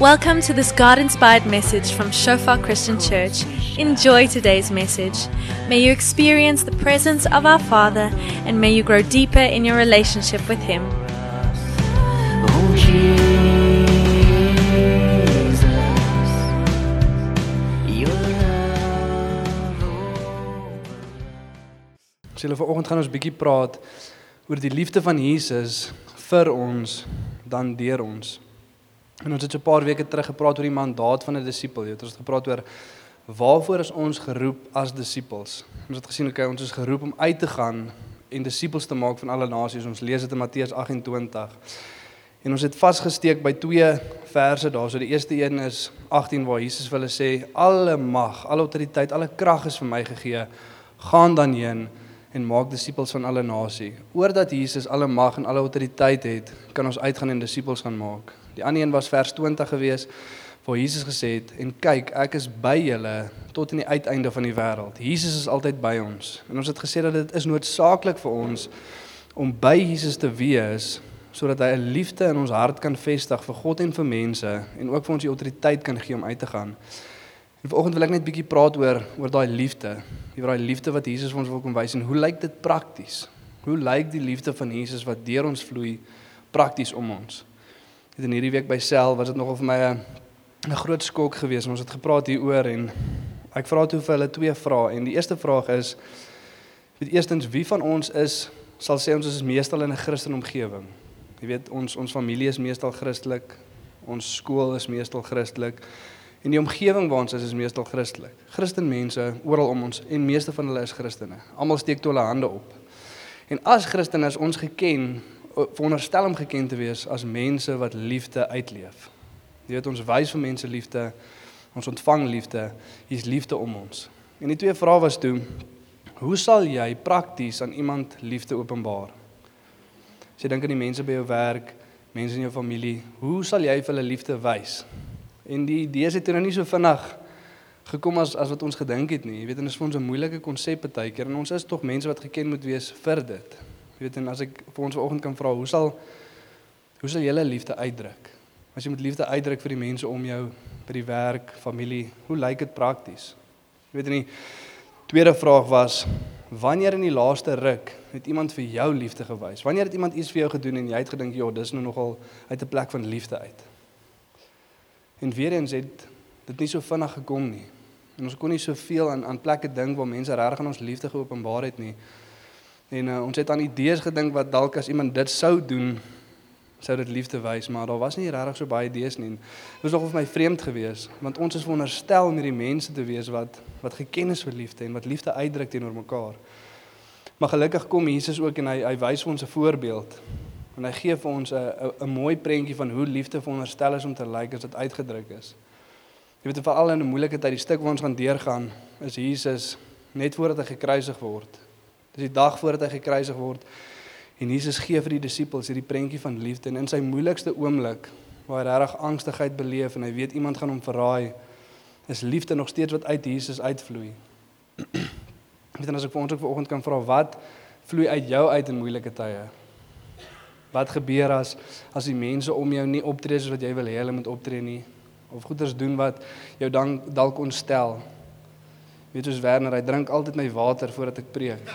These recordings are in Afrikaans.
Welcome to this God inspired message from Shofar Christian Church. Enjoy today's message. May you experience the presence of our Father and may you grow deeper in your relationship with Him. Julle vanoggend gaan ons bietjie praat oor die liefde van Jesus vir ons dan deur ons. En ons het so 'n paar weke terug gepraat oor die mandaat van 'n disipel. Jy het ons gepraat oor waarvoor is ons geroep as disippels. Ons het gesien okay, ons is geroep om uit te gaan en disippels te maak van alle nasies. Ons lees dit in Matteus 28. En ons het vasgesteek by twee verse daar. So die eerste een is 18 waar Jesus vir hulle sê alle mag, alle autoriteit, alle krag is vir my gegee. Gaan dan heen en maak disippels van alle nasie. Oordat Jesus alle mag en alle autoriteit het, kan ons uitgaan en disippels gaan maak. Die ander een was vers 20 gewees waar Jesus gesê het en kyk, ek is by julle tot aan die uiteinde van die wêreld. Jesus is altyd by ons. En ons het gesê dat dit is noodsaaklik vir ons om by Jesus te wees sodat hy 'n liefde in ons hart kan vestig vir God en vir mense en ook vir ons die autoriteit kan gee om uit te gaan. En vanoggend wil ek net bietjie praat oor oor daai liefde. Oor daai liefde wat Jesus vir ons wil kom wys en hoe lyk dit prakties? Hoe lyk die liefde van Jesus wat deur ons vloei prakties om ons? Dit in hierdie week by Sel was dit nogal vir my 'n 'n groot skok geweest. Ons het gepraat hieroor en ek vra toe vir hulle twee vrae en die eerste vraag is weet eerstens wie van ons is sal sê ons is meestal in 'n Christen omgewing. Jy weet ons ons familie is meestal Christelik, ons skool is meestal Christelik en die omgewing waar ons is is meestal Christelik. Christenmense oral om ons en meeste van hulle is Christene. Almal steek toe hulle hande op. En as Christene is ons geken veronderstel om geken te wees as mense wat liefde uitleef. Jy weet ons wys vir mense liefde, ons ontvang liefde, hier's liefde om ons. En die twee vrae was toe Hoe sal jy prakties aan iemand liefde openbaar? As jy dink aan die mense by jou werk, mense in jou familie, hoe sal jy vir hulle liefde wys? En die idees het nou nie so vinnig gekom as as wat ons gedink het nie. Jy weet, en dit is vir ons 'n moeilike konsep baie keer en ons is tog mense wat geken moet wees vir dit. Jy weet, en as ek vir ons vanoggend kan vra, hoe sal hoe sal jy liefde uitdruk? As jy met liefde uitdruk vir die mense om jou, by die werk, familie, hoe lyk dit prakties? Jy weet, en die tweede vraag was wanneer in die laaste ruk het iemand vir jou liefde gewys? Wanneer het iemand iets vir jou gedoen en jy het gedink, "Ja, dis nou nogal uit 'n plek van liefde uit." En weer eens het dit nie so vinnig gekom nie. En ons kon nie soveel aan aan plekke dink waar mense regtig aan ons liefde geopenbaar het nie. En uh, ons het aan idees gedink wat dalk as iemand dit sou doen, sou dit liefde wys, maar daar was nie regtig so baie idees nie. Dit was nog vir my vreemd geweest, want ons is veronderstel om hierdie mense te wees wat wat geken is vir liefde en wat liefde uitdruk teenoor mekaar. Maar gelukkig kom Jesus ook en hy hy wys ons 'n voorbeeld. En hy gee vir ons 'n 'n mooi prentjie van hoe liefde veronderstel is om te lyk as dit uitgedruk is. Jy weet veral in 'n moeilike tyd, die stuk waar ons gaan deurgaan, is Jesus net voordat hy gekruisig word. Dis die dag voordat hy gekruisig word. En Jesus gee vir die disippels hierdie prentjie van liefde en in sy moeilikste oomblik waar hy regtig angstigheid beleef en hy weet iemand gaan hom verraai, is liefde nog steeds wat uit Jesus uitvloei. Weet dan as ek vir ons ook vanoggend kan vra wat vloei uit jou uit in moeilike tye? Wat gebeur as as die mense om jou nie optree soos wat jy wil hê hulle moet optree nie of goeders doen wat jou dalk ontstel? Weet jy Werner, hy drink altyd my water voordat ek preek.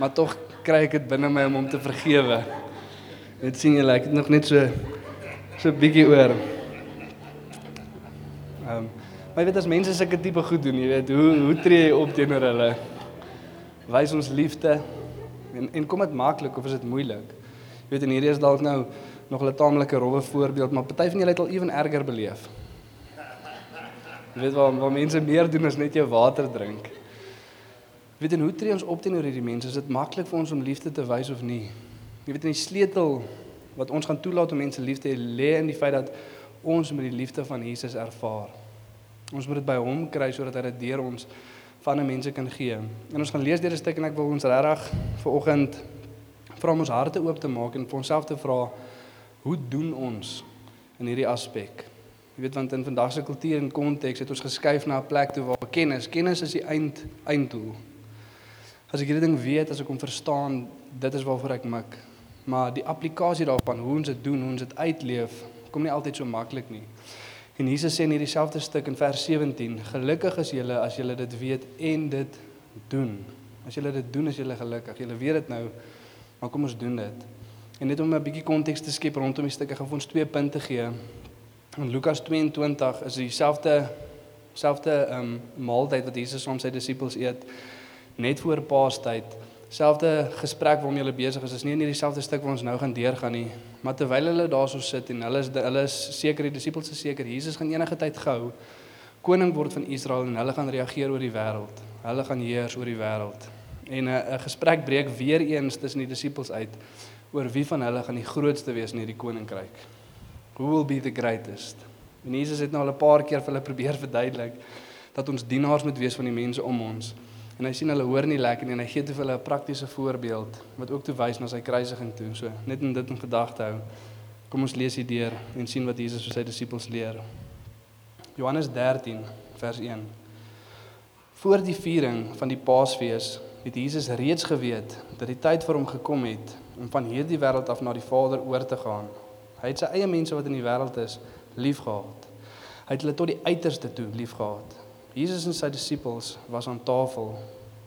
Maar tog kry ek dit binne my om hom te vergewe. Net sien julle, ek het nog net so so bietjie oor. Ehm um, maar jy weet as mense sulke tipe goed doen, jy weet, hoe hoe tree jy op teenoor hulle? Wys ons liefde en en kom dit maklik of is dit moeilik? Jy weet en hierdie is dalk nou nog 'n taamlike rowwe voorbeeld, maar party van julle het al ewen erger beleef. Jy weet waar waar mense meer doen as net jou water drink. Jy weet en hoe tree ons op teenoor hierdie mense? Is dit maklik vir ons om liefde te wys of nie? Jy weet in die sleutel wat ons gaan toelaat om mense lief te hê, lê in die feit dat ons met die liefde van Jesus ervaar. Ons moet dit by hom kry sodat hy dit deur ons van 'n mense kan gee. En ons gaan lees deur 'n stuk en ek wil ons regtig vir oggend vra om ons harte oop te maak en vir onsself te vra hoe doen ons in hierdie aspek? Jy weet want in vandag se kultuur en konteks het ons geskuif na 'n plek toe waar kennis, kennis is die eind einddoel. As ek hierdie ding weet, as ek hom verstaan, dit is waarvoor ek mik. Maar die applikasie daarvan, hoe ons dit doen, hoe ons dit uitleef, kom nie altyd so maklik nie. En Jesus sê in hierdie selfde stuk in vers 17: Gelukkig is julle as julle dit weet en dit doen. As julle dit doen, is julle gelukkig. Julle weet dit nou, maar kom ons doen dit. En net om 'n bietjie konteks te skep rondom die stuk, ek gaan vir ons twee punte gee. In Lukas 22 is dieselfde selfde um, maaltyd wat Jesus saam sy disippels eet net voor Paastyd. Selfde gesprek waarmee hulle besig is. Is nie in hierdie selfde stuk waar ons nou gaan deurgaan nie, maar terwyl hulle daarso sit en hulle is hulle is seker die disippels is seker Jesus gaan enige tyd gehou koning word van Israel en hulle gaan reageer oor die wêreld. Hulle gaan heers oor die wêreld. En 'n 'n gesprek breek weer eens tussen die disippels uit oor wie van hulle gaan die grootste wees in hierdie koninkryk. Who will be the greatest? En Jesus het nou al 'n paar keer vir hulle probeer verduidelik dat ons dienaars moet wees van die mense om ons. En hy sien hulle hoor nie lekker nie en hy gee toe vir hulle 'n praktiese voorbeeld wat ook toe wys na sy kruisiging toe. So net om dit in gedagte hou. Kom ons lees hier deur en sien wat Jesus vir sy disippels leer. Johannes 13 vers 1. Voor die viering van die Paasfees het Jesus reeds geweet dat die tyd vir hom gekom het om van hierdie wêreld af na die Vader oor te gaan. Hy het sy eie mense wat in die wêreld is, liefgehad. Hy het hulle tot die uiterste toe liefgehad. Jesus en sy disippels was aan tafel.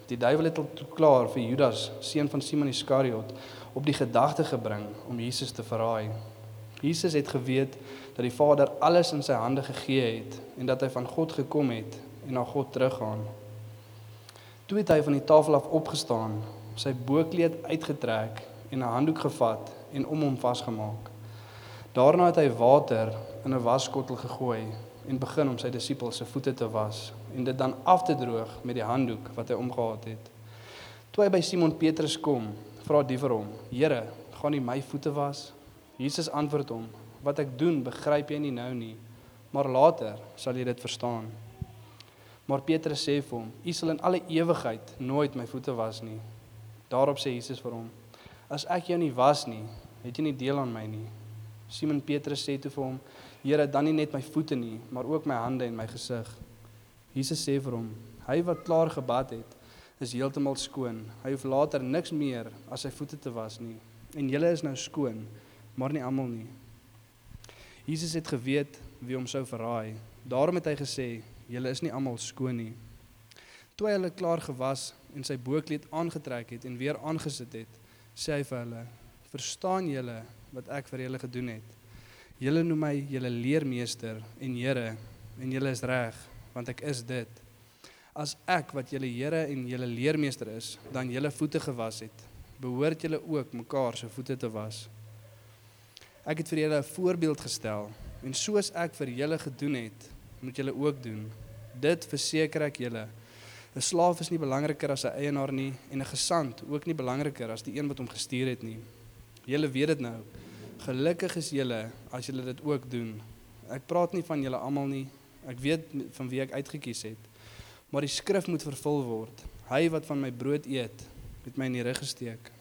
Die duiwel het al klaar vir Judas, seun van Simon Iskariot, op die gedagte gebring om Jesus te verraai. Jesus het geweet dat die Vader alles in sy hande gegee het en dat hy van God gekom het en na God teruggaan. Toe het hy van die tafel af opgestaan, sy bokkleed uitgetrek en 'n handdoek gevat en om hom vasgemaak. Daarna het hy water in 'n waskottel gegooi en begin om sy disippels se voete te was en dit dan af te droog met die handdoek wat hy omgehad het. Toe hy by Simon Petrus kom, vra die vir hom: "Here, gaan U my voete was?" Jesus antwoord hom: "Wat ek doen, begryp jy nie nou nie, maar later sal jy dit verstaan." Maar Petrus sê vir hom: "U sal in alle ewigheid nooit my voete was nie." Daarop sê Jesus vir hom: "As ek jou nie was nie, het jy nie deel aan my nie." Simon Petrus sê toe vir hom: Here, dan nie net my voete nie, maar ook my hande en my gesig. Jesus sê vir hom: Hy wat klaar gebad het, is heeltemal skoon. Hy hoef later niks meer as sy voete te was nie. En julle is nou skoon, maar nie almal nie. Jesus het geweet wie hom sou verraai. Daarom het hy gesê: Julle is nie almal skoon nie. Toe hy hulle klaar gewas en sy bokkleed aangetrek het en weer aangesit het, sê hy vir hulle: "Verstaan julle wat ek vir julle gedoen het?" Julle noem my julle leermeester en Here en julle is reg want ek is dit. As ek wat julle Here en julle leermeester is, dan julle voete gewas het, behoort julle ook mekaar se voete te was. Ek het vir julle 'n voorbeeld gestel en soos ek vir julle gedoen het, moet julle ook doen. Dit verseker ek julle. 'n Slaaf is nie belangriker as sy eienaar nie en 'n gesant ook nie belangriker as die een wat hom gestuur het nie. Julle weet dit nou. Gelukkig is julle as julle dit ook doen. Ek praat nie van julle almal nie. Ek weet van wie ek uitgekies het. Maar die skrif moet vervul word. Hy wat van my brood eet, het my in die rug gesteek.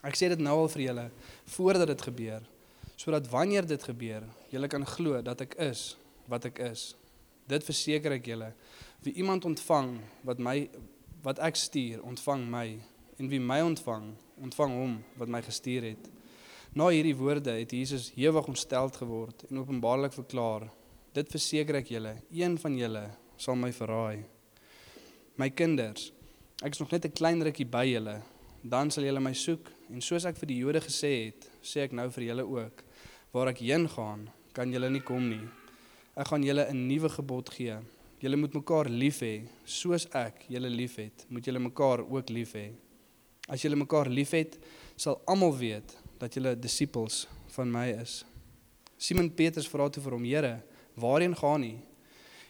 Ek sê dit nou al vir julle voordat dit gebeur, sodat wanneer dit gebeur, julle kan glo dat ek is wat ek is. Dit verseker ek julle. Wie iemand ontvang wat my wat ek stuur, ontvang my en wie my ontvang, ontvang hom wat my gestuur het. Na hierdie woorde het Jesus hewig ontsteld geword en openbaarlik verklaar: "Dit verseker ek julle, een van julle sal my verraai." My kinders, ek is nog net 'n klein rukkie by julle, dan sal julle my soek en soos ek vir die Jode gesê het, sê ek nou vir julle ook: Waar ek heen gaan, kan julle nie kom nie. Ek gaan julle 'n nuwe gebod gee. Julle moet mekaar lief hê, soos ek julle liefhet, moet julle mekaar ook lief hê. As julle mekaar liefhet, sal almal weet dat julle disippels van my is. Simon Petrus vra toe vir hom: "Here, waarheen gaan U?"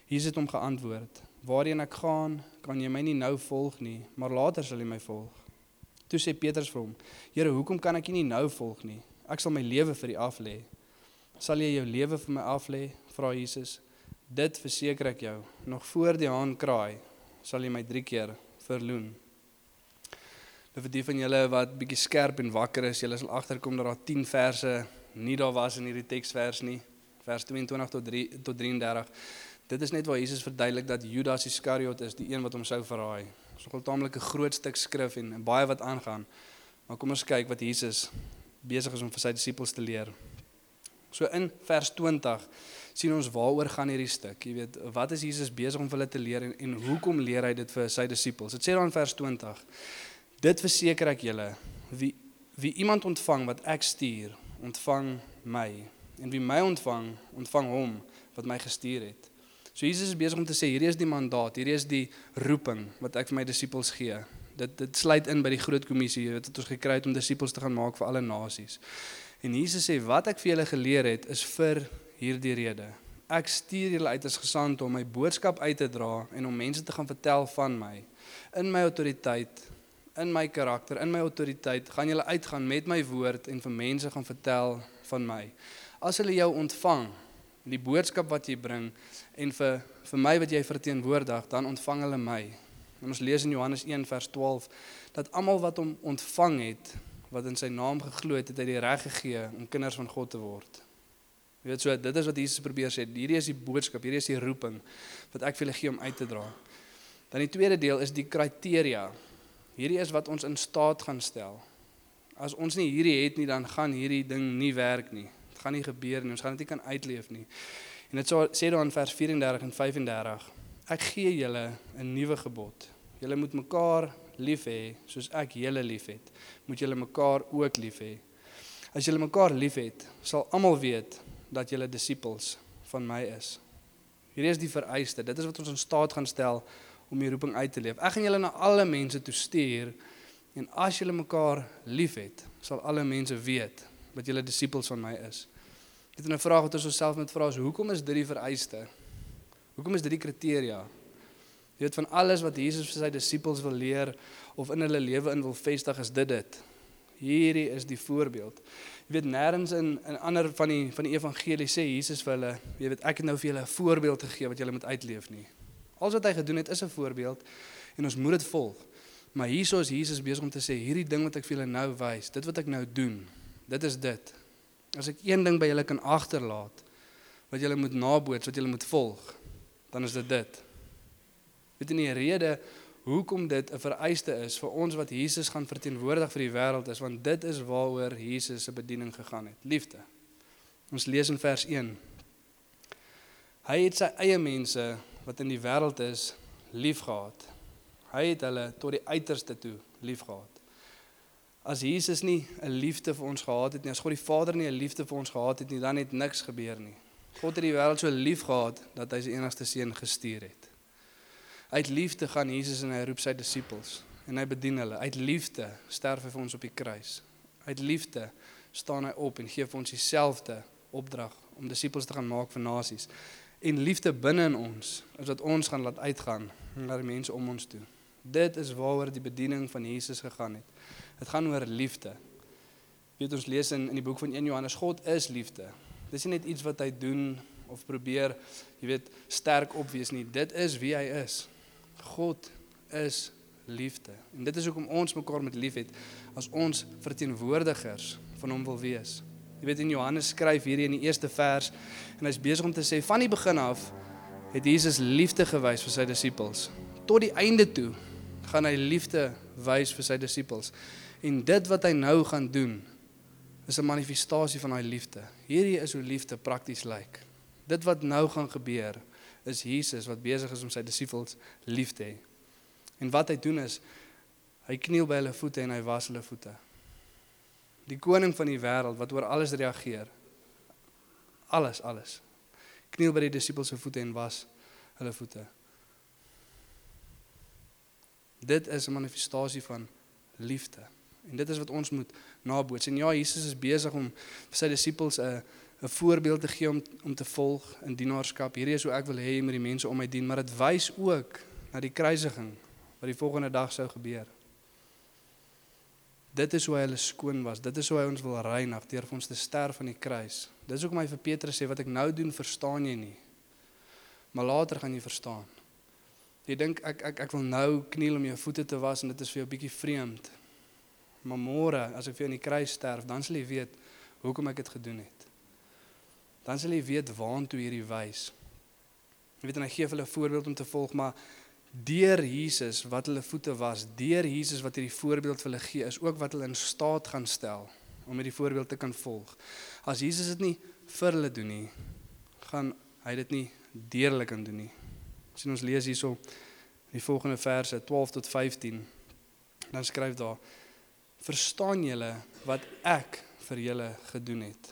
Jesus het hom geantwoord: "Waarheen ek gaan, kan jy my nie nou volg nie, maar later sal jy my volg." Toe sê Petrus vir hom: "Here, hoekom kan ek U nie nou volg nie? Ek sal my lewe vir U aflê." "Sal jy jou lewe vir my aflê?" vra Jesus. "Dit verseker ek jou, nog voor die haan kraai, sal jy my 3 keer verloon." Nou vir die van julle wat bietjie skerp en wakker is, julle sal agterkom dat daar 10 verse nie daar was in hierdie teksvers nie. Vers 22 tot 3 tot 33. Dit is net waar Jesus verduidelik dat Judas Iskariot is die een wat hom sou verraai. Dit is nogal taamlik 'n groot stuk skrif en, en baie wat aangaan. Maar kom ons kyk wat Jesus besig is om vir sy disippels te leer. So in vers 20 sien ons waaroor gaan hierdie stuk. Jy weet, wat is Jesus besig om vir hulle te leer en, en hoekom leer hy dit vir sy disippels? Dit sê dan in vers 20: Dit verseker ek julle, wie wie iemand ontvang wat ek stuur, ontvang my. En wie my ontvang, ontvang hom wat my gestuur het. So Jesus is besig om te sê hierdie is die mandaat, hierdie is die roeping wat ek vir my disippels gee. Dit dit sluit in by die groot kommissie wat ons gekry het om disippels te gaan maak vir alle nasies. En Jesus sê wat ek vir julle geleer het is vir hierdie rede. Ek stuur julle uit as gesande om my boodskap uit te dra en om mense te gaan vertel van my in my autoriteit, in my karakter, in my autoriteit gaan julle uitgaan met my woord en vir mense gaan vertel van my. As hulle jou ontvang, die boodskap wat jy bring en vir vir my wat jy verteenwoordig, dan ontvang hulle my. En ons lees in Johannes 1 vers 12 dat almal wat hom ontvang het, wat in sy naam geglo het, het hy die reg gegee om kinders van God te word. Jy weet so, dit is wat Jesus probeer sê. Hierdie is die boodskap, hierdie is die roeping wat ek vir julle gee om uit te dra. Dan die tweede deel is die kriteria. Hierdie is wat ons in staat gaan stel. As ons nie hierdie het nie, dan gaan hierdie ding nie werk nie. Dit gaan nie gebeur nie. Ons gaan dit nie kan uitleef nie. En dit sê dan vers 34 en 35. Ek gee julle 'n nuwe gebod. Julle moet mekaar lief hê soos ek julle liefhet. Moet julle mekaar ook lief hê. As julle mekaar liefhet, sal almal weet dat julle disippels van my is. Hierdie is die vereiste. Dit is wat ons in staat gaan stel om die roeping uit te leef. Ek gaan julle na alle mense toe stuur en as julle mekaar liefhet, sal alle mense weet dat julle disippels van my is. Dit is 'n vraag wat ons osself moet vra is hoekom is dit die vereiste? Hoekom is dit die kriteria? Jy weet van alles wat Jesus vir sy disippels wil leer of in hulle lewe in wil vestig is dit dit. Hierdie is die voorbeeld. Jy weet nêrens in 'n ander van die van die evangelie sê Jesus vir hulle, jy weet ek het nou vir julle 'n voorbeeld gegee wat julle moet uitleef nie. Alles wat hy gedoen het is 'n voorbeeld en ons moet dit volg. Maar hieso is Jesus besig om te sê hierdie ding wat ek vir julle nou wys, dit wat ek nou doen, dit is dit. As ek een ding by julle kan agterlaat wat julle moet naboots, wat julle moet volg, dan is dit dit. Weet nie rede hoekom dit 'n vereiste is vir ons wat Jesus gaan verteenwoordig vir die wêreld is want dit is waaroor Jesus se bediening gegaan het. Liefde. Ons lees in vers 1. Hy het sy eie mense wat in die wêreld is liefgehad. Hy het hulle tot die uiterste toe liefgehad. As Jesus nie 'n liefde vir ons gehad het nie, as God die Vader nie 'n liefde vir ons gehad het nie, dan het niks gebeur nie. God het die wêreld so liefgehad dat hy sy enigste seun gestuur het. Uit liefde gaan Jesus en hy roep sy disippels en hy bedien hulle. Uit liefde sterf hy vir ons op die kruis. Uit liefde staan hy op en gee vir ons dieselfde opdrag om disippels te gaan maak vir nasies. En liefde binne in ons is wat ons gaan laat uitgaan na die mense om ons toe. Dit is waaroor die bediening van Jesus gegaan het. Dit gaan oor liefde. Weet ons lees in in die boek van 1 Johannes God is liefde. Dis nie net iets wat hy doen of probeer, jy weet, sterk opwees nie. Dit is wie hy is. God is liefde. En dit is hoekom ons mekaar met liefhet as ons verteenwoordigers van hom wil wees. Jy weet in Johannes skryf hierdie in die eerste vers en hy's besig om te sê van die begin af het Jesus liefde gewys vir sy disippels. Tot die einde toe gaan hy liefde wys vir sy disippels. En dit wat hy nou gaan doen is 'n manifestasie van daai liefde. Hierdie is hoe liefde prakties lyk. Dit wat nou gaan gebeur is Jesus wat besig is om sy disippels lief te hê. En wat hy doen is hy kniel by hulle voete en hy was hulle voete. Die koning van die wêreld wat oor alles reageer. Alles, alles. Kniel by die disippels se voete en was hulle voete. Dit is 'n manifestasie van liefde. En dit is wat ons moet naboots. En ja, Jesus is besig om vir sy disippels 'n 'n voorbeeld te gee om om te volg in dienaarskap. Hierdie is hoe ek wil hê met die mense om my dien, maar dit wys ook na die kruisiging wat die volgende dag sou gebeur. Dit is hoe hy hulle skoon was. Dit is hoe hy ons wil reinig deur vir ons te sterf aan die kruis. Dis hoekom hy vir Petrus sê wat ek nou doen, verstaan jy nie. Maar later gaan jy verstaan. Jy dink ek ek ek wil nou kniel om jou voete te was en dit is vir jou bietjie vreemd. Maar môre as ek vir jou in die kruis sterf, dan sal jy weet hoekom ek dit gedoen het dan sal jy weet waantoe hierdie wys. Jy weet en hy gee hulle 'n voorbeeld om te volg, maar deur Jesus wat hulle voete was, deur Jesus wat hierdie voorbeeld vir hulle gee, is ook wat hulle in staat gaan stel om hierdie voorbeeld te kan volg. As Jesus dit nie vir hulle doen nie, gaan hy dit nie deur hulle kan doen nie. Sien ons lees hierso die volgende verse 12 tot 15. Dan skryf daar: Verstaan julle wat ek vir julle gedoen het?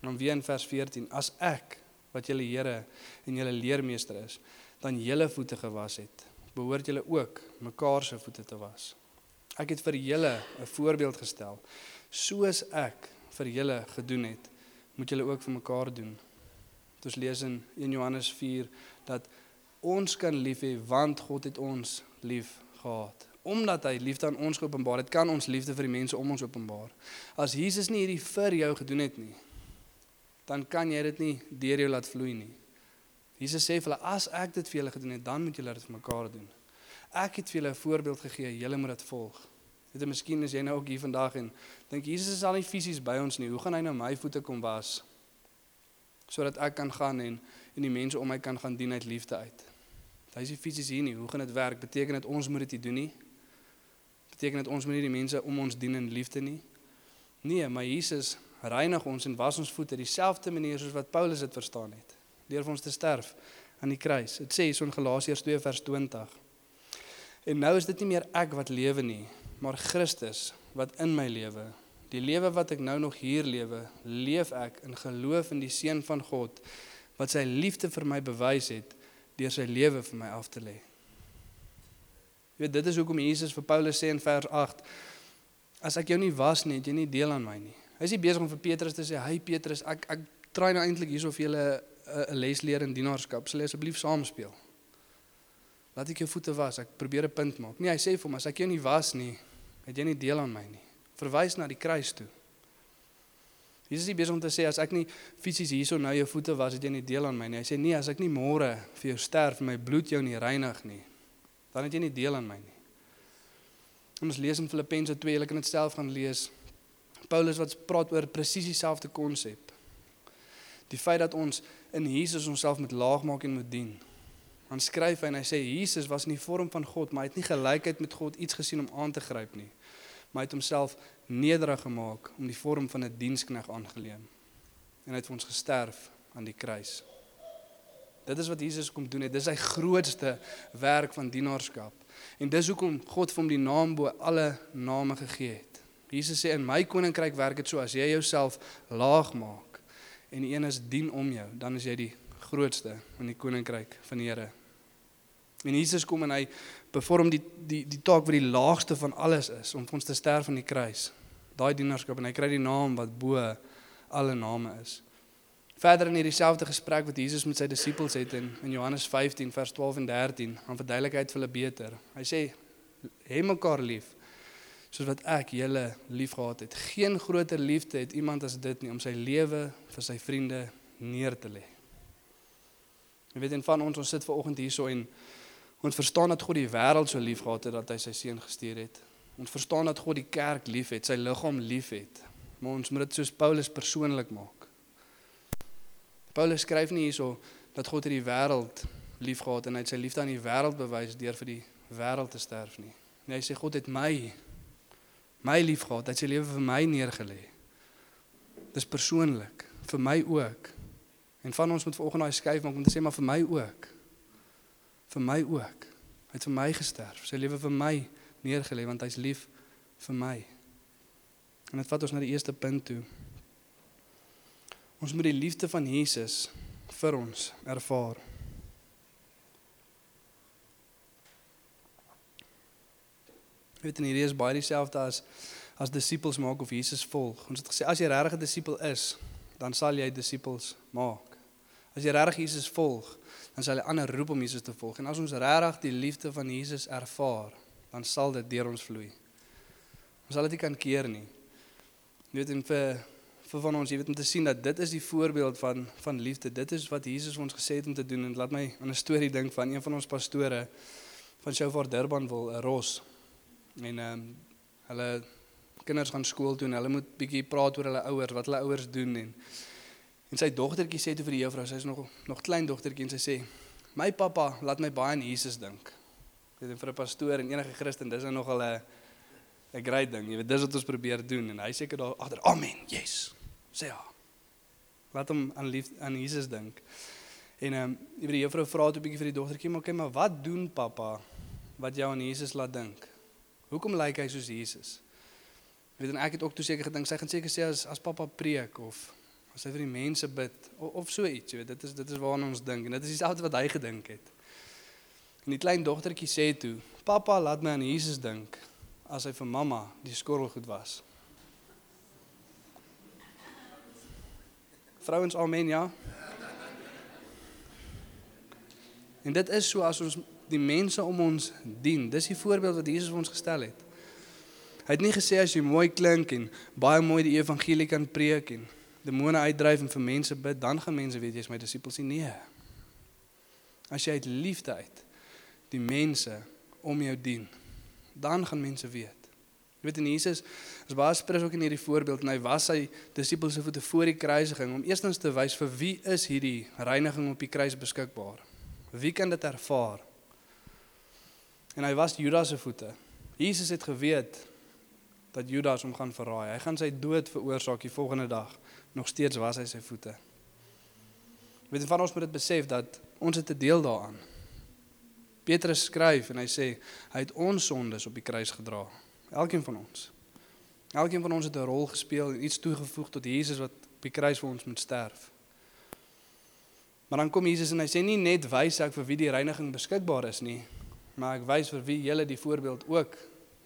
En dan weer in vers 14: As ek wat julle Here en julle leermeester is, dan julle voete gewas het, behoort julle ook mekaar se voete te was. Ek het vir julle 'n voorbeeld gestel. Soos ek vir julle gedoen het, moet julle ook vir mekaar doen. Dit ons lees in 1 Johannes 4 dat ons kan lief hê want God het ons lief gehad. Omdat hy liefde aan ons geopenbaar het, kan ons liefde vir die mense om ons openbaar. As Jesus nie hierdie vir jou gedoen het nie, dan kan jy dit nie deur jou laat vloei nie. Jesus sê vir hulle as ek dit vir julle gedoen het, dan moet julle dit vir mekaar doen. Ek het vir julle 'n voorbeeld gegee, julle moet dit volg. Weet jy, miskien is jy nou ook hier vandag en dink Jesus is al nie fisies by ons nie. Hoe gaan hy nou my voete kom was? Sodat ek kan gaan en en die mense om my kan gaan dien uit liefde uit. Hy is nie fisies hier nie. Hoe gaan dit werk? Beteken dit ons moet dit doen nie? Beteken dit ons moet nie die mense om ons dien in liefde nie? Nee, maar Jesus reinig ons en was ons voete dieselfde manier soos wat Paulus dit verstaan het. Deur vir ons te sterf aan die kruis. Dit sê hier in Galasiërs 2 vers 20. En nou is dit nie meer ek wat lewe nie, maar Christus wat in my lewe. Die lewe wat ek nou nog hier lewe, leef ek in geloof in die seun van God wat sy liefde vir my bewys het deur sy lewe vir my af te lê. Jy weet dit is hoekom Jesus vir Paulus sê in vers 8 as ek jou nie was nie, het jy nie deel aan my nie. Hy is nie besig om vir Petrus te sê, "Hey Petrus, ek ek try nou eintlik hierso vir julle 'n les leer in dienaarskap. Sal jy asseblief saam speel?" Laat ek jou voete was. Ek probeer 'n punt maak. Nee, hy sê vir hom, as ek jou nie was nie, het jy nie deel aan my nie. Verwys na die kruis toe. Jesus is nie besig om te sê as ek nie fisies hierso nou jou voete was, het jy nie deel aan my nie. Hy sê nee, as ek nie môre vir jou sterf my bloed jou nie reinig nie, dan het jy nie deel aan my nie. En ons lees in Filippense 2, jy kan dit self gaan lees. Paulus wat praat oor presies dieselfde konsep. Die feit dat ons in Jesus onsself met laag maak en moet dien. Dan skryf hy en hy sê Jesus was in die vorm van God, maar hy het nie gelykheid met God iets gesien om aan te gryp nie. Maar hy het homself nederig gemaak om die vorm van 'n dienskneg aangeleem. En hy het vir ons gesterf aan die kruis. Dit is wat Jesus kom doen het. Dis sy grootste werk van dienaarskap. En dis hoekom God vir hom die naam bo alle name gegee het. Jesus sê in my koninkryk werk dit so as jy jouself laag maak en die een is dien om jou, dan is jy die grootste in die koninkryk van die Here. En Jesus kom en hy bevorm die die die taak wat die laagste van alles is om vir ons te sterf aan die kruis. Daai dienaarskap en hy kry die naam wat bo alle name is. Verder in hierdie selfde gesprek wat Jesus met sy disippels het in in Johannes 15 vers 12 en 13, aan verduidelikheid vir hulle beter. Hy sê hê mekaar lief soos wat ek julle liefgehad het. Geen groter liefde het iemand as dit nie om sy lewe vir sy vriende neer te lê. Jy weet en van ons ons sit ver oggend hierso en ons verstaan dat God die wêreld so liefgehad het dat hy sy seun gestuur het. Ons verstaan dat God die kerk liefhet, sy liggaam liefhet. Maar ons moet dit soos Paulus persoonlik maak. Paulus skryf nie hierso dat God hierdie wêreld liefgehad en hy het sy liefde aan die wêreld bewys deur vir die wêreld te sterf nie. Nee, hy sê God het my my liefgehad, hy het sy lewe vir my neergelê. Dis persoonlik vir my ook. En van ons moet vanoggend daai skuif maak om te sê maar vir my ook. Vir my ook. Hy het vir my gesterf, sy lewe vir my neergelê want hy's lief vir my. En dit vat ons na die eerste punt toe. Ons moet die liefde van Jesus vir ons ervaar. Weet nie, hierdie is baie dieselfde as as disippels maak of Jesus volg. Ons het gesê as jy regtig 'n disipel is, dan sal jy disippels maak. As jy regtig Jesus volg, dan sal jy ander roep om Jesus te volg. En as ons regtig die liefde van Jesus ervaar, dan sal dit deur ons vloei. Ons sal dit nie kan keer nie. Weet en vir vir van ons, jy weet om te sien dat dit is die voorbeeld van van liefde. Dit is wat Jesus ons gesê het om te doen en laat my aan 'n storie dink van een van ons pastore van Shofar Durban wil 'n ros. En ehm um, hulle kinders gaan skool toe en hulle moet bietjie praat oor hulle ouers, wat hulle ouers doen en en sy dogtertjie sê toe vir die juffrou, sy is nog nog klein dogtertjie en sy sê: "My pappa laat my baie aan Jesus dink." Dit is vir 'n pastoor en enige Christen, dis nou nogal 'n 'n great ding. Jy weet, dis wat ons probeer doen en hy seker daar agter, "Amen." Yes. Sê ja. Laat hom aan lief aan Jesus dink. En ehm um, jy weet die juffrou vra toe bietjie vir die dogtertjie, maar okay, maar wat doen pappa wat jou aan Jesus laat dink? Hoekom lyk hy soos Jesus? Weet en ek het ook toe seker gedink sy gaan seker sê as as pappa preek of as hy vir die mense bid of, of so iets, weet dit is dit is waarna ons dink en dit is dieselfde wat hy gedink het. En die klein dogtertjie sê toe: "Pappa, laat my aan Jesus dink as hy vir mamma die skorrelgoed was." Vrouens, amen, ja. En dit is so as ons die mense om ons dien. Dis die voorbeeld wat Jesus vir ons gestel het. Hy het nie gesê as jy mooi klink en baie mooi die evangelie kan preek en demone uitdryf en vir mense bid, dan gaan mense weet jy's my disipels nie. Nee. As jy uit liefde uit die mense om jou dien, dan gaan mense weet. Jy weet en Jesus is baie spesifiek ook in hierdie voorbeeld en hy was sy disippels se voete voor die kruisiging om eerstens te wys vir wie is hierdie reiniging op die kruis beskikbaar. Wie kan dit ervaar? En hy was Judas se voete. Jesus het geweet dat Judas hom gaan verraai. Hy gaan sy dood veroorsaak die volgende dag. Nog steeds was hy sy voete. Weet jy van ons moet dit besef dat ons het 'n deel daaraan. Petrus skryf en hy sê hy het ons sondes op die kruis gedra. Elkeen van ons. Elkeen van ons het 'n rol gespeel en iets toegevoeg tot Jesus wat op die kruis vir ons moet sterf. Maar dan kom Jesus en hy sê nie net wys ek vir wie die reiniging beskikbaar is nie, maar ek wys vir wie julle die voorbeeld ook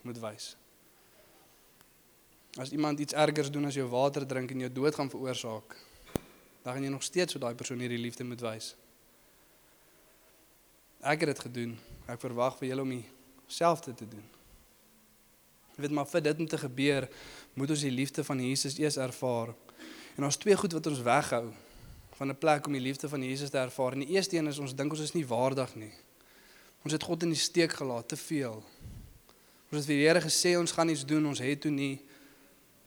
moet wys. As iemand iets ergers doen as jou water drink en jou dood gaan veroorsaak, dan gaan jy nog steeds vir daai persoon hierdie liefde moet wys. Ek het dit gedoen. Ek verwag vir julle om dieselfde te doen. Jy weet maar vir dit om te gebeur, moet ons die liefde van Jesus eers ervaar. En daar's twee goed wat ons weghou van 'n plek om die liefde van Jesus te ervaar. En die eerste een is ons dink ons is nie waardig nie. Ons het God in die steek gelaat te veel. Ons het vir die Here gesê ons gaan iets doen, ons het toe nie.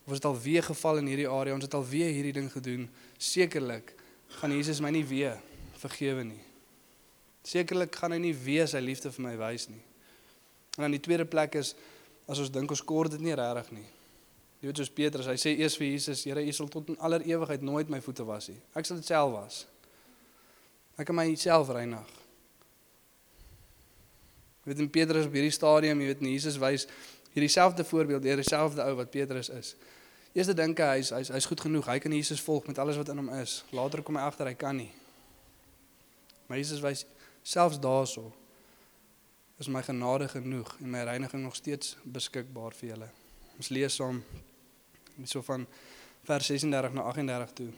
Ons het al weer geval in hierdie area, ons het al weer hierdie ding gedoen. Sekerlik gaan Jesus my nie weer vergewe nie. Sekerlik gaan hy nie weer sy liefde vir my wys nie. En dan die tweede plek is as ons dink ons kort dit nie regtig nie. Jy weet soos Petrus, hy sê eers vir Jesus, Here, U sal tot in aller ewigheid nooit my voete was nie. Ek sal dit self was. Ek kan myself reinig. Jy weet in Petrus op hierdie stadium, jy weet en Jesus wys hierdie selfde voorbeeld, hierdie selfde ou wat Petrus is. Eerste dink hy hy's hy's hy's goed genoeg. Hy kan Jesus volg met alles wat in hom is. Later kom hy agter hy kan nie. Maar Jesus wys selfs daarso is my genade genoeg en my reiniging nog steeds beskikbaar vir julle. Ons lees saam so van vers 36 na 38 toe.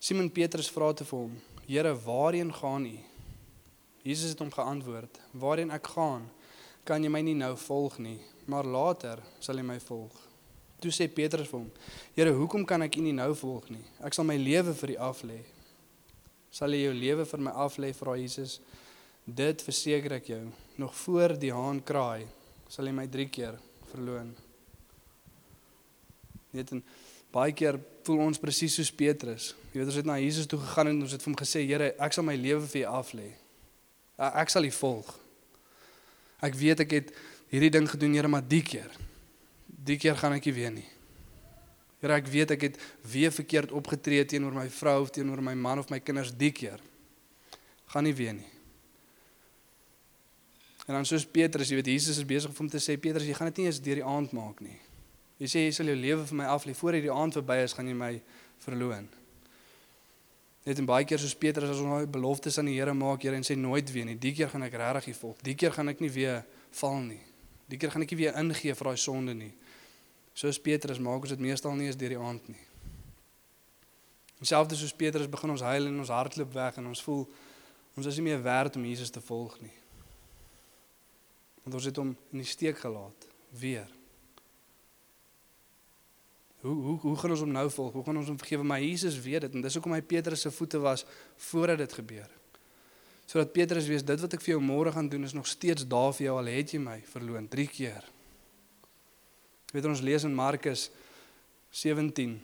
Simon Petrus vra te vir hom: "Here, waarheen gaan U?" Jesus het hom geantwoord: "Waarheen ek gaan, kan jy my nie nou volg nie, maar later sal jy my volg." Toe sê Petrus vir hom: "Here, hoekom kan ek U nie nou volg nie? Ek sal my lewe vir U aflê." "Sal jy jou lewe vir my aflê?" vra Jesus. "Dit verseker ek jou, nog voor die haan kraai, sal jy my 3 keer verloon." Net en baie keer voel ons presies soos Petrus. Jy weet ons het na Jesus toe gegaan en ons het vir hom gesê, "Here, ek sal my lewe vir U aflê." Ek sal U volg. Ek weet ek het hierdie ding gedoen, Here, maar die keer. Die keer gaan ek nie weer nie. Here, ek weet ek het weer verkeerd opgetree teenoor my vrou of teenoor my man of my kinders die keer. Gaan nie weer nie. En dan soos Petrus, jy weet Jesus is besig om te sê Petrus, jy gaan dit nie eens deur die aand maak nie. Jy sê jy sal jou lewe vir my aflê voor hierdie aand verby is, gaan jy my verloon. Net en baie keer soos Petrus as ons nou beloftes aan die Here maak, Here en sê nooit weer nie. Die keer gaan ek regtig die volk. Die keer gaan ek nie weer val nie. Die keer gaan ek nie weer ingee vir daai sonde nie. Soos Petrus maak ons dit meestal nie eens deur die aand nie. Selfs soos Petrus begin ons huil en ons hart loop weg en ons voel ons is nie meer werd om Jesus te volg nie. Want ons het hom in die steek gelaat weer. Hoe hoe hoe gaan ons hom nou volg? Hoe gaan ons hom vergewe? Maar Jesus weet dit en dis hoekom hy Petrus se voete was voordat dit gebeur. Sodat Petrus weet dit wat ek vir jou môre gaan doen is nog steeds daar vir jou al het jy my verloon 3 keer. Weet ons lees in Markus 17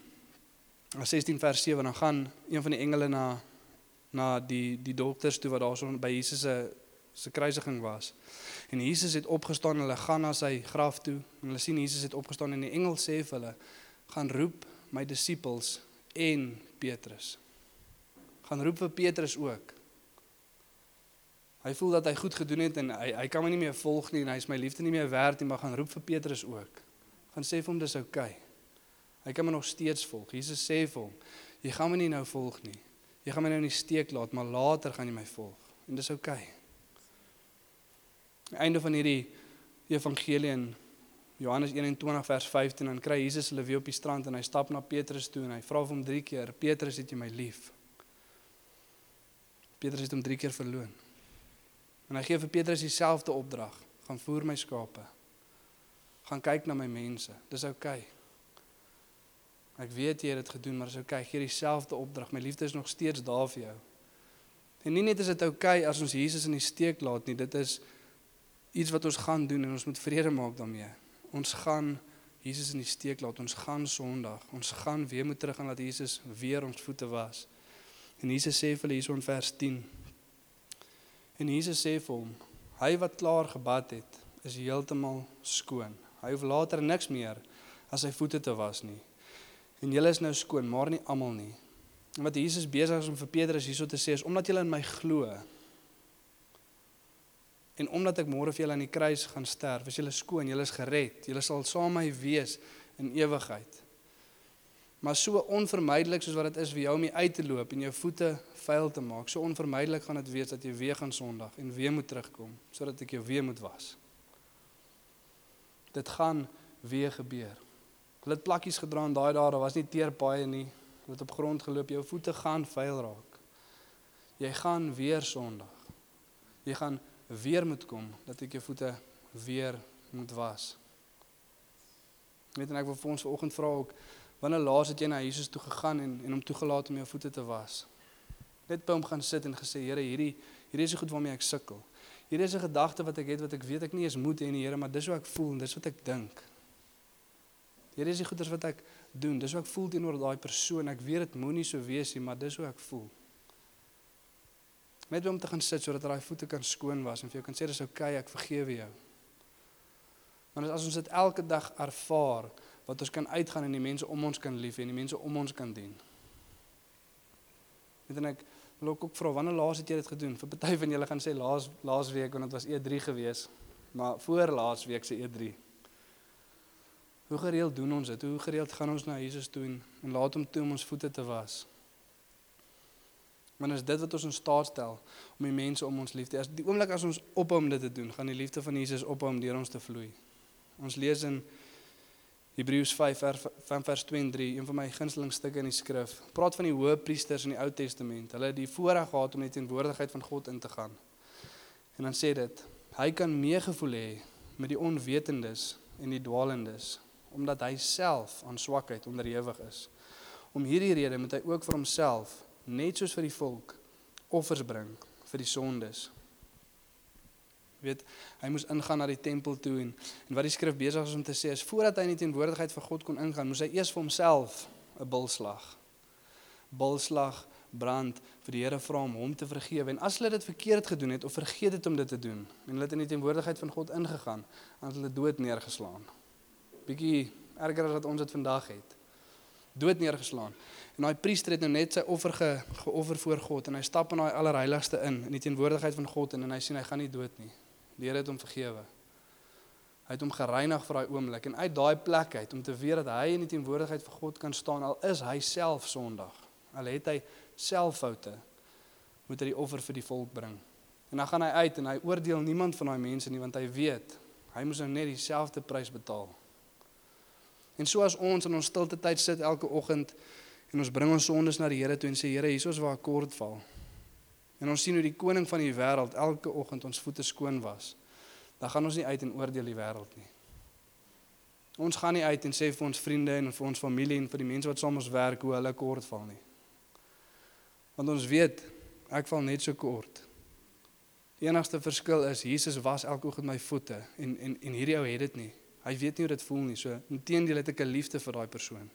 16 vers 7 dan gaan een van die engele na na die die dokters toe wat daarso by Jesus se se kruisiging was. En Jesus het opgestaan, hulle gaan na sy graf toe en hulle sien Jesus het opgestaan en die engel sê vir hulle gaan roep my disippels en Petrus. Gaan roep vir Petrus ook. Hy voel dat hy goed gedoen het en hy hy kan my nie meer volg nie en hy is my liefde nie meer werd nie, maar gaan roep vir Petrus ook. Gaan sê vir hom dis oukei. Okay. Hy kan my nog steeds volg. Jesus sê vir hom, jy gaan my nie nou volg nie. Jy gaan my nou in die steek laat, maar later gaan jy my volg. En dis oukei. Okay. Einde van hierdie evangelie in Johannes 21 vers 15 dan kry Jesus hulle weer op die strand en hy stap na Petrus toe en hy vra hom drie keer: "Petrus, het jy my lief?" Petrus het hom drie keer verloon. En hy gee vir Petrus dieselfde opdrag: "Gaan voer my skape. Gaan kyk na my mense. Dis oukei." Okay. Ek weet jy het dit gedoen, maar dis oukei. Okay. Gee dieselfde opdrag. My liefde is nog steeds daar vir jou. En nie net is dit oukei okay as ons Jesus in die steek laat nie, dit is iets wat ons gaan doen en ons moet vrede maak daarmee. Ons gaan Jesus in die steek laat. Ons gaan Sondag. Ons gaan weer moet terug aan dat Jesus weer ons voete was. En Jesus sê vir hulle hierson vers 10. En Jesus sê vir hom: Hy wat klaar gebad het, is heeltemal skoon. Hy hoef later niks meer as sy voete te was nie. En julle is nou skoon, maar nie almal nie. En wat Jesus besig is om vir Petrus hierso te sê is omdat julle in my glo. En omdat ek môre vir julle aan die kruis gaan sterf, is julle skoon, julle is gered. Julle sal saam met my wees in ewigheid. Maar so onvermydelik soos wat dit is vir jou om uit te loop en jou voete vuil te maak, so onvermydelik gaan dit wees dat jy weer gaan Sondag en weer moet terugkom sodat ek jou weer moet was. Dit gaan weer gebeur. Hulle het plakkies gedra in daai dae, daar was nie teerpaaie nie. Hulle het op grond geloop, jou voete gaan vuil raak. Jy gaan weer Sondag. Jy gaan weer moet kom dat ek jou voete weer moet was. Net en ek wil vir ons vanoggend vra ook wanneer laas het jy na Jesus toe gegaan en en hom toegelaat om jou voete te was? Net by hom gaan sit en gesê Here, hierdie hierdie is so goed waarmee ek sukkel. Hierdie is 'n gedagte wat ek het wat ek weet ek nie eens moet hê nie, Here, maar dis hoe ek voel en dis wat ek dink. Hierdie is die goeders wat ek doen. Dis hoe ek voel teenoor daai persoon. Ek weet dit moenie so wees nie, maar dis hoe ek voel. Net om te gaan sit sodat daai voete kan skoon was en vir jou kan sê dis oukei, okay, ek vergewe jou. Want as ons dit elke dag ervaar, wat ons kan uitgaan en die mense om ons kan lief hê en die mense om ons kan dien. Net en ek wil ook vra wanneer laas het jy dit gedoen? Vir party van julle gaan sê laas laas week want dit was E3 gewees, maar voor laas week se E3. Hoe gereeld doen ons dit? Hoe gereeld gaan ons na Jesus toe en laat hom toe om ons voete te was? Want is dit wat ons in staat stel om die mense om ons lief te hê. As die oomblik as ons ophou om dit te doen, gaan die liefde van Jesus ophou om deur ons te vloei. Ons lees in Hebreërs 5 van vers 2 en 3, een van my gunsteling stukke in die skrif. Praat van die hoë priesters in die Ou Testament. Hulle het die voorreg gehad om net in teenwoordigheid van God in te gaan. En dan sê dit, hy kan meegevoel hê met die onwetendes en die dwalendes omdat hy self aan swakheid onderhewig is. Om hierdie rede moet hy ook vir homself, net soos vir die volk, offers bring vir die sondes. Weet, hy moes ingaan na die tempel toe en en wat die skrif besig is om te sê is voordat hy in die teenwoordigheid van God kon ingaan, moes hy eers vir homself 'n bulslag. Bulslag brand vir die Here vra om hom te vergewe en as hulle dit verkeerd gedoen het of vergeet het om dit te doen en hulle het in die teenwoordigheid van God ingegaan, dan het hulle dood neergeslaan bietjie erger as wat ons dit vandag het. Dood neergeslaan. En daai priester het nou net sy offer ge, geoffer voor God en hy stap in daai allerheiligste in in die teenwoordigheid van God en, en hy sien hy gaan nie dood nie. Die Here het hom vergewe. Hy het hom gereinig vir daai oomblik en uit daai plek uit om te weet dat hy in die teenwoordigheid van God kan staan al is hy self sondig. Al het hy self foute moet hy die offer vir die volk bring. En dan gaan hy uit en hy oordeel niemand van daai mense nie want hy weet hy moes nou net dieselfde prys betaal. En so as ons in ons stilte tyd sit elke oggend en ons bring ons sondes na die Here toe en sê Here, hier is waar ek kort val. En ons sien hoe die koning van die wêreld elke oggend ons voete skoon was. Dan gaan ons nie uit en oordeel die wêreld nie. Ons gaan nie uit en sê vir ons vriende en vir ons familie en vir die mense wat saam ons werk hoe hulle kort val nie. Want ons weet ek val net so kort. Die enigste verskil is Jesus was elke oggend my voete en en en hierdie ou het dit nie. Hy weet nie hoe dit voel nie. So inteendeel het ek 'n liefde vir daai persoon.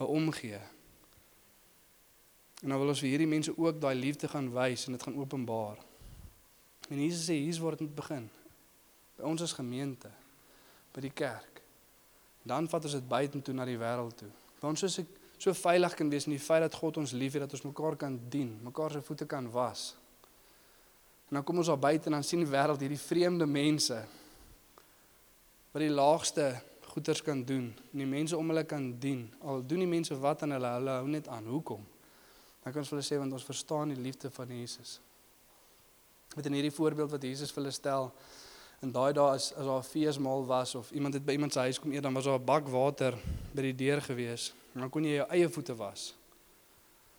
'n Omgee. En nou wil ons vir hierdie mense ook daai liefde gaan wys en dit gaan openbaar. En Jesus sê hier's waar dit moet begin. By ons as gemeente, by die kerk. Dan vat ons dit buitentoe na die wêreld toe. Want soos ek so veilig kan wees in die feit dat God ons liefhet dat ons mekaar kan dien, mekaar se voete kan was. En dan kom ons daar buite en dan sien die wêreld hierdie vreemde mense wat die laagste goeders kan doen en die mense om hulle kan dien. Al doen die mense wat aan hulle, hulle hou net aan. Hoekom? Dan kan ons vir hulle sê want ons verstaan die liefde van Jesus. Met in hierdie voorbeeld wat Jesus vir hulle stel, in daai dae as as daar 'n feesmaal was of iemand het by iemand se huis kom eet, dan was daar 'n bak water by die deur gewees. Dan kon jy jou eie voete was.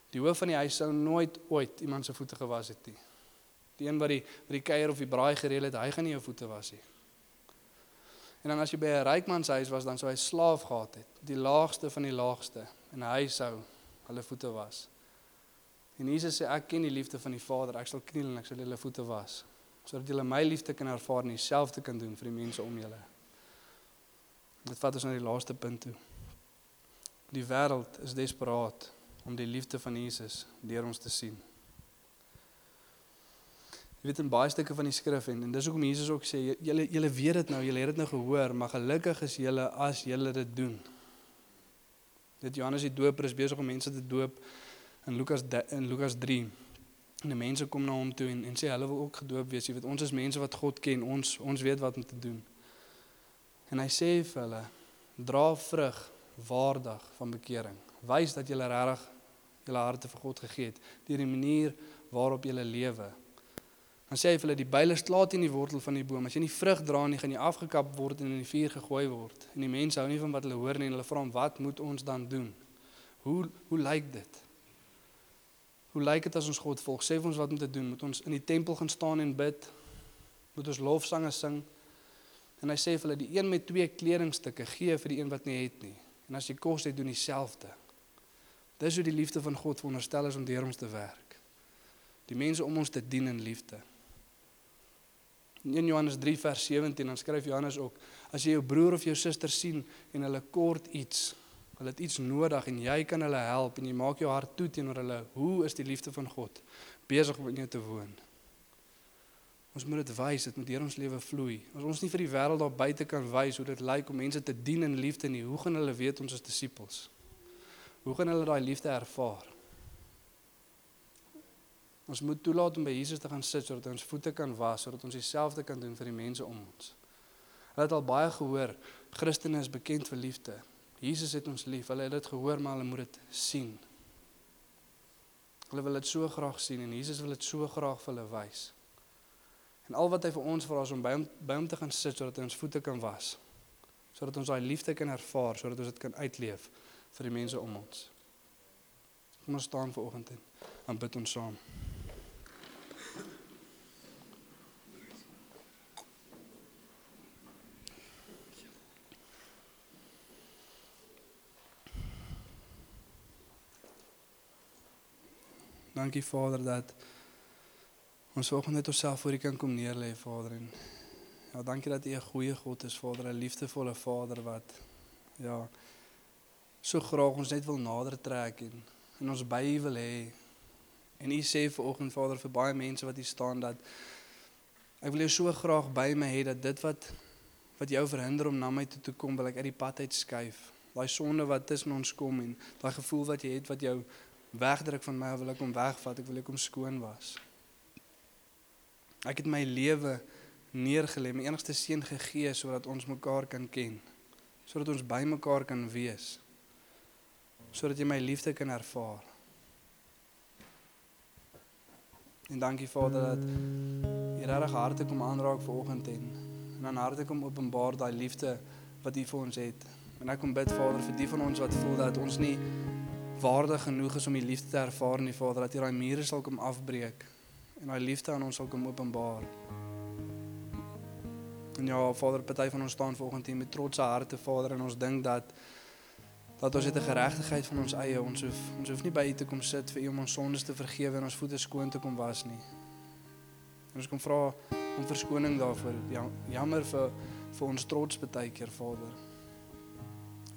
Die hoof van die huis sou nooit ooit iemand se voete gewas het nie. Die een wat die wat die kuier of die braai gereël het, hy gaan nie jou voete was nie. En dan as jy by 'n ryk man se huis was, dan sou hy slaaf gehad het, die laagste van die laagste, en hy sou hulle voete was. En Jesus sê ek ken die liefde van die Vader, ek sal kniel en ek sal julle voete was, sodat julle my liefde kan ervaar en dieselfde kan doen vir die mense om julle. Dit vat ons na die laaste punt toe. Die wêreld is desperaat om die liefde van Jesus deur ons te sien. Jy weet in baie stukke van die skrif en, en dis hoekom Jesus ook sê julle julle weet dit nou, julle het dit nou gehoor, maar gelukkig is julle as julle dit doen. Dit Johannes die Doper is besig om mense te doop in Lukas in Lukas 3. En die mense kom na hom toe en en sê hulle wil ook gedoop wees. Jy weet ons is mense wat God ken. Ons ons weet wat om te doen. En hy sê vir hulle dra vrug waardig van bekering. Wys dat jy regtig jou harte vir God gegee het deur die manier waarop jy lewe. Dan sê hy vir hulle die byle slaat in die wortel van die boom. As jy nie vrug dra nie, gaan jy afgekap word en in die vuur gegooi word. En die mense hou nie van wat hulle hoor nie en hulle vra hom wat moet ons dan doen? Hoe hoe lyk dit? Hoe lyk dit as ons God volg? Sê vir ons wat om te doen. Moet ons in die tempel gaan staan en bid? Moet ons lofsange sing? En hy sê vir hulle die een met twee kledingstukke gee vir die een wat nie het nie. En as jy kos het, doen dieselfde. Dis hoe die liefde van God veronderstel is om deur ons te werk. Die mense om ons te dien in liefde. In 1 Johannes 3 vers 17 dan skryf Johannes ook: As jy jou broer of jou suster sien en hulle kort iets, hulle het iets nodig en jy kan hulle help en jy maak jou hart toe teenoor hulle, hoe is die liefde van God besig om in jou te woon? Ons moet dit wys, dit moet deur ons lewe vloei. As ons nie vir die wêreld daar buite kan wys hoe dit lyk om mense te dien in liefde nie, hoe gaan hulle weet ons is disippels? Hoe gaan hulle daai liefde ervaar? Ons moet toelaat om by Jesus te gaan sit sodat ons voete kan was, sodat ons dieselfde kan doen vir die mense om ons. Hulle het al baie gehoor, Christene is bekend vir liefde. Jesus het ons lief. Hulle het dit gehoor, maar hulle moet dit sien. Hulle wil dit so graag sien en Jesus wil dit so graag vir hulle wys. En al wat hy vir ons vra is om by hom by hom te gaan sit sodat hy ons voete kan was. Sodat ons daai liefde kan ervaar, sodat ons dit kan uitleef vir die mense om ons. Kom ons staan vir oggend en bid ons saam. Dankie Vader dat ons vanoggend net onsself voor U kan kom neerlê Vader en ja dankie dat U 'n goeie God is Vader, 'n liefdevolle Vader wat ja so graag ons net wil nader trek en en ons by U wil hê. En U sê vanoggend Vader vir baie mense wat hier staan dat ek wil jou so graag by my hê dat dit wat wat jou verhinder om na my toe te kom, wil ek uit die pad uit skuif. Daai sonde wat tussen ons kom en daai gevoel wat jy het wat jou wegdruk van my, wil ek hom wegvat, ek wil ek hom skoon was. Ek het my lewe neergelê, my enigste seun gegee sodat ons mekaar kan ken, sodat ons by mekaar kan wees. Sodat jy my liefde kan ervaar. En dankie Vader dat jy regtig harte kom aanraak vanoggend en en aan harte kom openbaar daai liefde wat U vir ons het. En ek kom bid Vader vir die van ons wat voel dat ons nie waardig genoeg is om die liefde te ervaar in die Vader dat hy daai mure sal kom afbreek en daai liefde aan ons sal kom openbaar. En ja, Vader, party van ons staan vanoggend hier met trotse harte, Vader, en ons dink dat dat ons het 'n geregtigheid van ons eie. Ons hoef ons hoef nie by U te kom sit vir U om ons sondes te vergewe en ons voete skoon te kom was nie. En ons kom vra om verskoning daarvoor. Ja, jammer vir vir ons trots baie keer, Vader.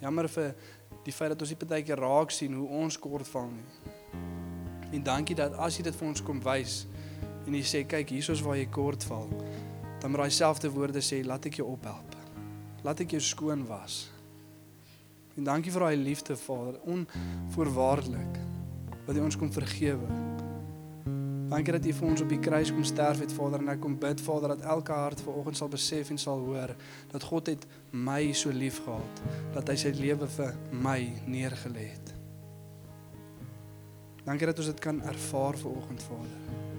Jammer vir die feit dat ons baie keer raak sien hoe ons kort val nie. En dankie dat as jy dit vir ons kom wys en jy sê kyk hiersoos waar jy kort val, dan met daai selfde woorde sê laat ek jou ophelp. Laat ek jou skoon was. En dankie vir daai liefde, Vader, onvoorwaardelik wat U ons kom vergewe. Dankie dat U vir ons op die kruis kom sterf het, Vader, en ek kom bid, Vader, dat elke hart vanoggend sal besef en sal hoor dat God het my so lief gehad dat hy sy lewe vir my neergelê het. Dankie dat ons dit kan ervaar vanoggend, Vader.